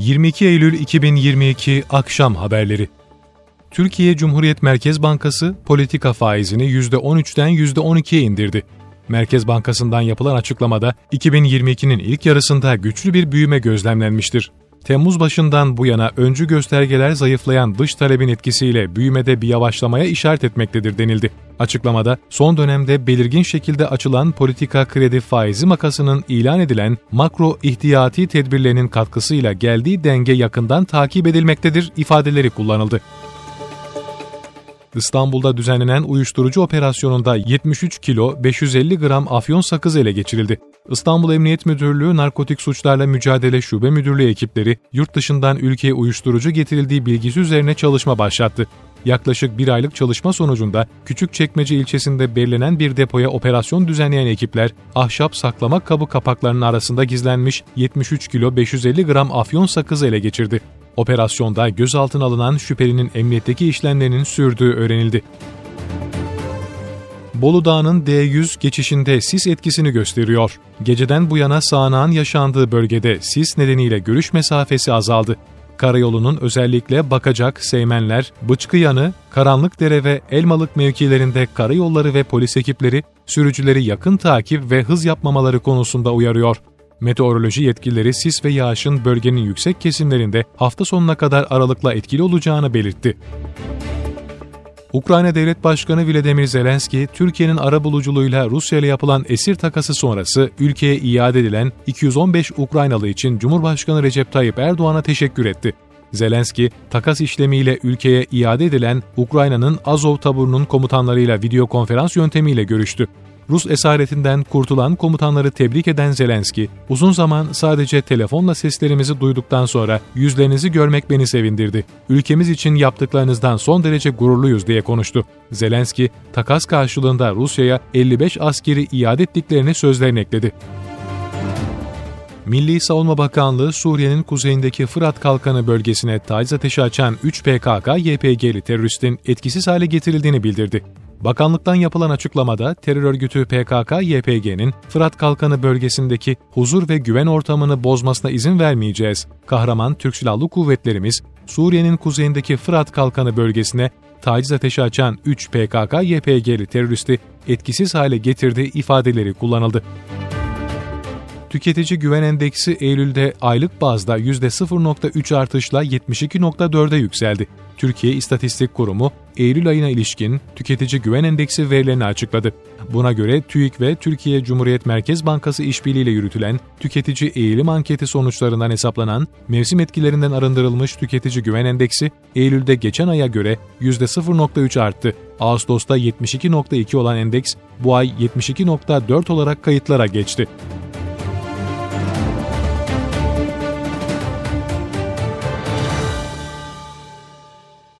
22 Eylül 2022 Akşam Haberleri Türkiye Cumhuriyet Merkez Bankası politika faizini %13'ten %12'ye indirdi. Merkez Bankası'ndan yapılan açıklamada 2022'nin ilk yarısında güçlü bir büyüme gözlemlenmiştir. Temmuz başından bu yana öncü göstergeler zayıflayan dış talebin etkisiyle büyümede bir yavaşlamaya işaret etmektedir denildi. Açıklamada son dönemde belirgin şekilde açılan politika kredi faizi makasının ilan edilen makro ihtiyati tedbirlerinin katkısıyla geldiği denge yakından takip edilmektedir ifadeleri kullanıldı. İstanbul'da düzenlenen uyuşturucu operasyonunda 73 kilo 550 gram afyon sakız ele geçirildi. İstanbul Emniyet Müdürlüğü Narkotik Suçlarla Mücadele Şube Müdürlüğü ekipleri yurt dışından ülkeye uyuşturucu getirildiği bilgisi üzerine çalışma başlattı. Yaklaşık bir aylık çalışma sonucunda Küçükçekmece ilçesinde belirlenen bir depoya operasyon düzenleyen ekipler, ahşap saklama kabı kapaklarının arasında gizlenmiş 73 kilo 550 gram afyon sakızı ele geçirdi. Operasyonda gözaltına alınan şüphelinin emniyetteki işlemlerinin sürdüğü öğrenildi. Bolu Dağı'nın D100 geçişinde sis etkisini gösteriyor. Geceden bu yana sağanağın yaşandığı bölgede sis nedeniyle görüş mesafesi azaldı. Karayolunun özellikle Bakacak, Seymenler, Bıçkıyanı, Karanlıkdere ve Elmalık mevkilerinde karayolları ve polis ekipleri sürücüleri yakın takip ve hız yapmamaları konusunda uyarıyor. Meteoroloji yetkilileri sis ve yağışın bölgenin yüksek kesimlerinde hafta sonuna kadar aralıkla etkili olacağını belirtti. Ukrayna Devlet Başkanı Vladimir Zelenski, Türkiye'nin ara buluculuğuyla Rusya ile yapılan esir takası sonrası ülkeye iade edilen 215 Ukraynalı için Cumhurbaşkanı Recep Tayyip Erdoğan'a teşekkür etti. Zelenski, takas işlemiyle ülkeye iade edilen Ukrayna'nın Azov taburunun komutanlarıyla video konferans yöntemiyle görüştü. Rus esaretinden kurtulan komutanları tebrik eden Zelenski, uzun zaman sadece telefonla seslerimizi duyduktan sonra yüzlerinizi görmek beni sevindirdi. Ülkemiz için yaptıklarınızdan son derece gururluyuz diye konuştu. Zelenski, takas karşılığında Rusya'ya 55 askeri iade ettiklerini sözlerine ekledi. Milli Savunma Bakanlığı Suriye'nin kuzeyindeki Fırat Kalkanı bölgesine taciz ateşi açan 3 PKK-YPG'li teröristin etkisiz hale getirildiğini bildirdi. Bakanlıktan yapılan açıklamada terör örgütü PKK-YPG'nin Fırat Kalkanı bölgesindeki huzur ve güven ortamını bozmasına izin vermeyeceğiz. Kahraman Türk Silahlı Kuvvetlerimiz Suriye'nin kuzeyindeki Fırat Kalkanı bölgesine taciz ateşi açan 3 PKK-YPG'li teröristi etkisiz hale getirdiği ifadeleri kullanıldı. Tüketici Güven Endeksi Eylül'de aylık bazda %0.3 artışla 72.4'e yükseldi. Türkiye İstatistik Kurumu, Eylül ayına ilişkin tüketici güven endeksi verilerini açıkladı. Buna göre TÜİK ve Türkiye Cumhuriyet Merkez Bankası işbirliğiyle yürütülen tüketici eğilim anketi sonuçlarından hesaplanan mevsim etkilerinden arındırılmış tüketici güven endeksi Eylül'de geçen aya göre %0.3 arttı. Ağustos'ta 72.2 olan endeks bu ay 72.4 olarak kayıtlara geçti.